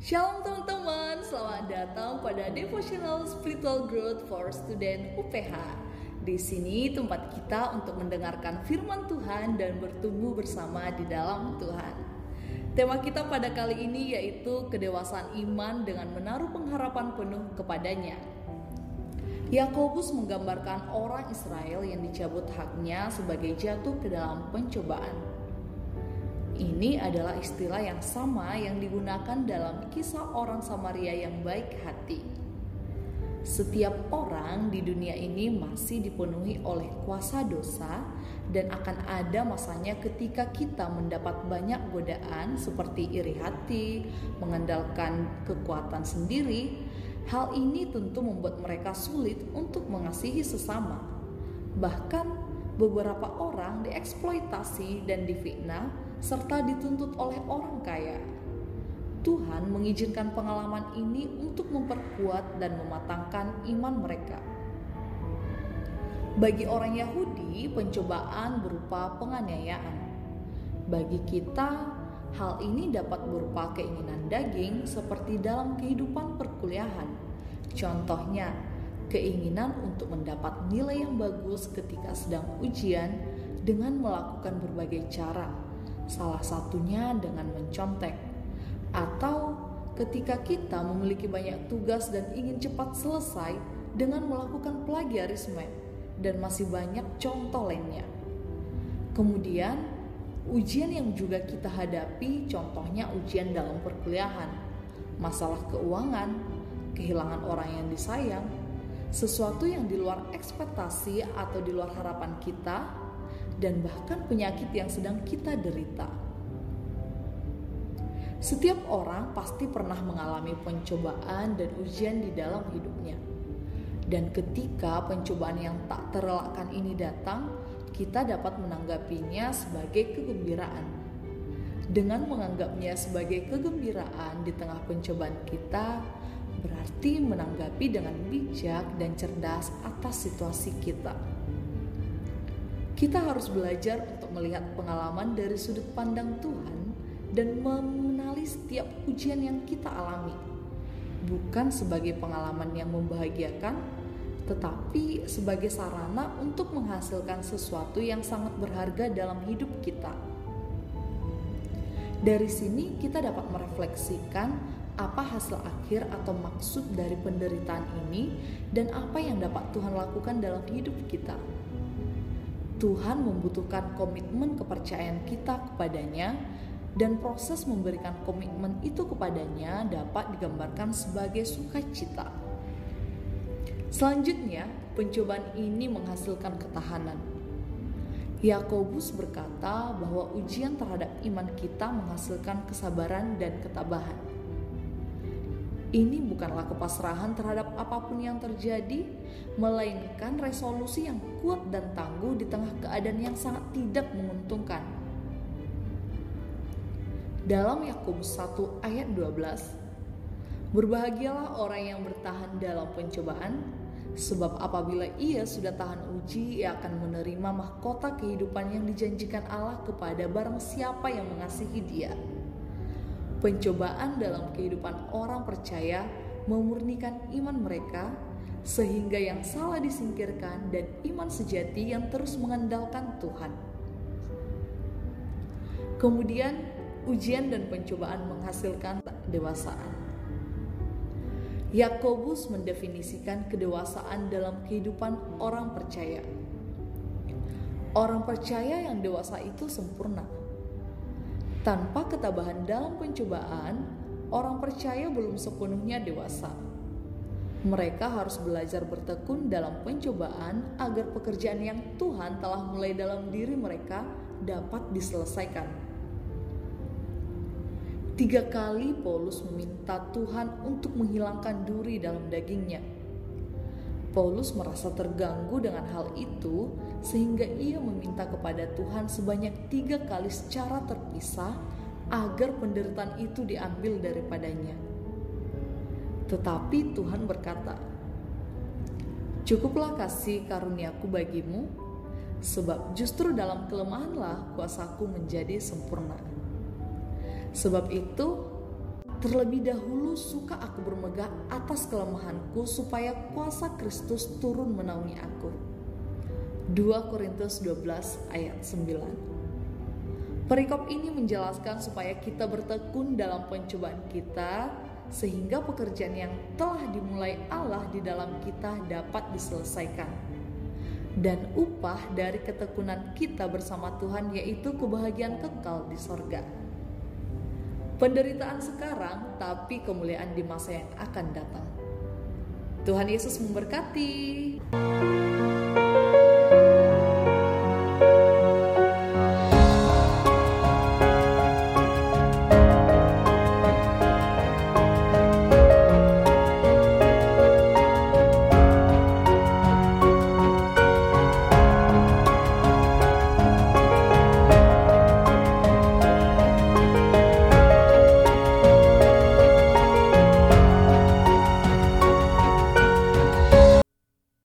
Shalom teman-teman, selamat datang pada Devotional Spiritual Growth for Student UPH. Di sini tempat kita untuk mendengarkan firman Tuhan dan bertumbuh bersama di dalam Tuhan. Tema kita pada kali ini yaitu kedewasaan iman dengan menaruh pengharapan penuh kepadanya. Yakobus menggambarkan orang Israel yang dicabut haknya sebagai jatuh ke dalam pencobaan. Ini adalah istilah yang sama yang digunakan dalam kisah orang Samaria yang baik hati. Setiap orang di dunia ini masih dipenuhi oleh kuasa dosa, dan akan ada masanya ketika kita mendapat banyak godaan seperti iri hati, mengandalkan kekuatan sendiri, Hal ini tentu membuat mereka sulit untuk mengasihi sesama. Bahkan beberapa orang dieksploitasi dan difitnah serta dituntut oleh orang kaya. Tuhan mengizinkan pengalaman ini untuk memperkuat dan mematangkan iman mereka. Bagi orang Yahudi, pencobaan berupa penganiayaan. Bagi kita, Hal ini dapat berupa keinginan daging seperti dalam kehidupan perkuliahan. Contohnya, keinginan untuk mendapat nilai yang bagus ketika sedang ujian dengan melakukan berbagai cara, salah satunya dengan mencontek. Atau ketika kita memiliki banyak tugas dan ingin cepat selesai dengan melakukan plagiarisme dan masih banyak contoh lainnya. Kemudian, Ujian yang juga kita hadapi contohnya ujian dalam perkuliahan, masalah keuangan, kehilangan orang yang disayang, sesuatu yang di luar ekspektasi atau di luar harapan kita, dan bahkan penyakit yang sedang kita derita. Setiap orang pasti pernah mengalami pencobaan dan ujian di dalam hidupnya. Dan ketika pencobaan yang tak terelakkan ini datang, kita dapat menanggapinya sebagai kegembiraan. Dengan menganggapnya sebagai kegembiraan di tengah pencobaan kita, berarti menanggapi dengan bijak dan cerdas atas situasi kita. Kita harus belajar untuk melihat pengalaman dari sudut pandang Tuhan dan mengenali setiap ujian yang kita alami, bukan sebagai pengalaman yang membahagiakan, tetapi sebagai sarana untuk menghasilkan sesuatu yang sangat berharga dalam hidup kita. Dari sini, kita dapat merefleksikan apa hasil akhir atau maksud dari penderitaan ini, dan apa yang dapat Tuhan lakukan dalam hidup kita. Tuhan membutuhkan komitmen kepercayaan kita kepadanya, dan proses memberikan komitmen itu kepadanya dapat digambarkan sebagai sukacita. Selanjutnya, pencobaan ini menghasilkan ketahanan. Yakobus berkata bahwa ujian terhadap iman kita menghasilkan kesabaran dan ketabahan. Ini bukanlah kepasrahan terhadap apa pun yang terjadi, melainkan resolusi yang kuat dan tangguh di tengah keadaan yang sangat tidak menguntungkan. Dalam Yakobus 1 ayat 12, Berbahagialah orang yang bertahan dalam pencobaan, Sebab apabila ia sudah tahan uji, ia akan menerima mahkota kehidupan yang dijanjikan Allah kepada barang siapa yang mengasihi dia. Pencobaan dalam kehidupan orang percaya memurnikan iman mereka, sehingga yang salah disingkirkan dan iman sejati yang terus mengandalkan Tuhan. Kemudian, ujian dan pencobaan menghasilkan dewasaan. Yakobus mendefinisikan kedewasaan dalam kehidupan orang percaya. Orang percaya yang dewasa itu sempurna. Tanpa ketabahan dalam pencobaan, orang percaya belum sepenuhnya dewasa. Mereka harus belajar bertekun dalam pencobaan agar pekerjaan yang Tuhan telah mulai dalam diri mereka dapat diselesaikan. Tiga kali Paulus meminta Tuhan untuk menghilangkan duri dalam dagingnya. Paulus merasa terganggu dengan hal itu, sehingga ia meminta kepada Tuhan sebanyak tiga kali secara terpisah agar penderitaan itu diambil daripadanya. Tetapi Tuhan berkata, "Cukuplah kasih karuniaku bagimu, sebab justru dalam kelemahanlah kuasaku menjadi sempurna." Sebab itu, terlebih dahulu suka aku bermegah atas kelemahanku supaya kuasa Kristus turun menaungi aku. 2 Korintus 12 ayat 9 Perikop ini menjelaskan supaya kita bertekun dalam pencobaan kita sehingga pekerjaan yang telah dimulai Allah di dalam kita dapat diselesaikan. Dan upah dari ketekunan kita bersama Tuhan yaitu kebahagiaan kekal di sorga. Penderitaan sekarang, tapi kemuliaan di masa yang akan datang. Tuhan Yesus memberkati.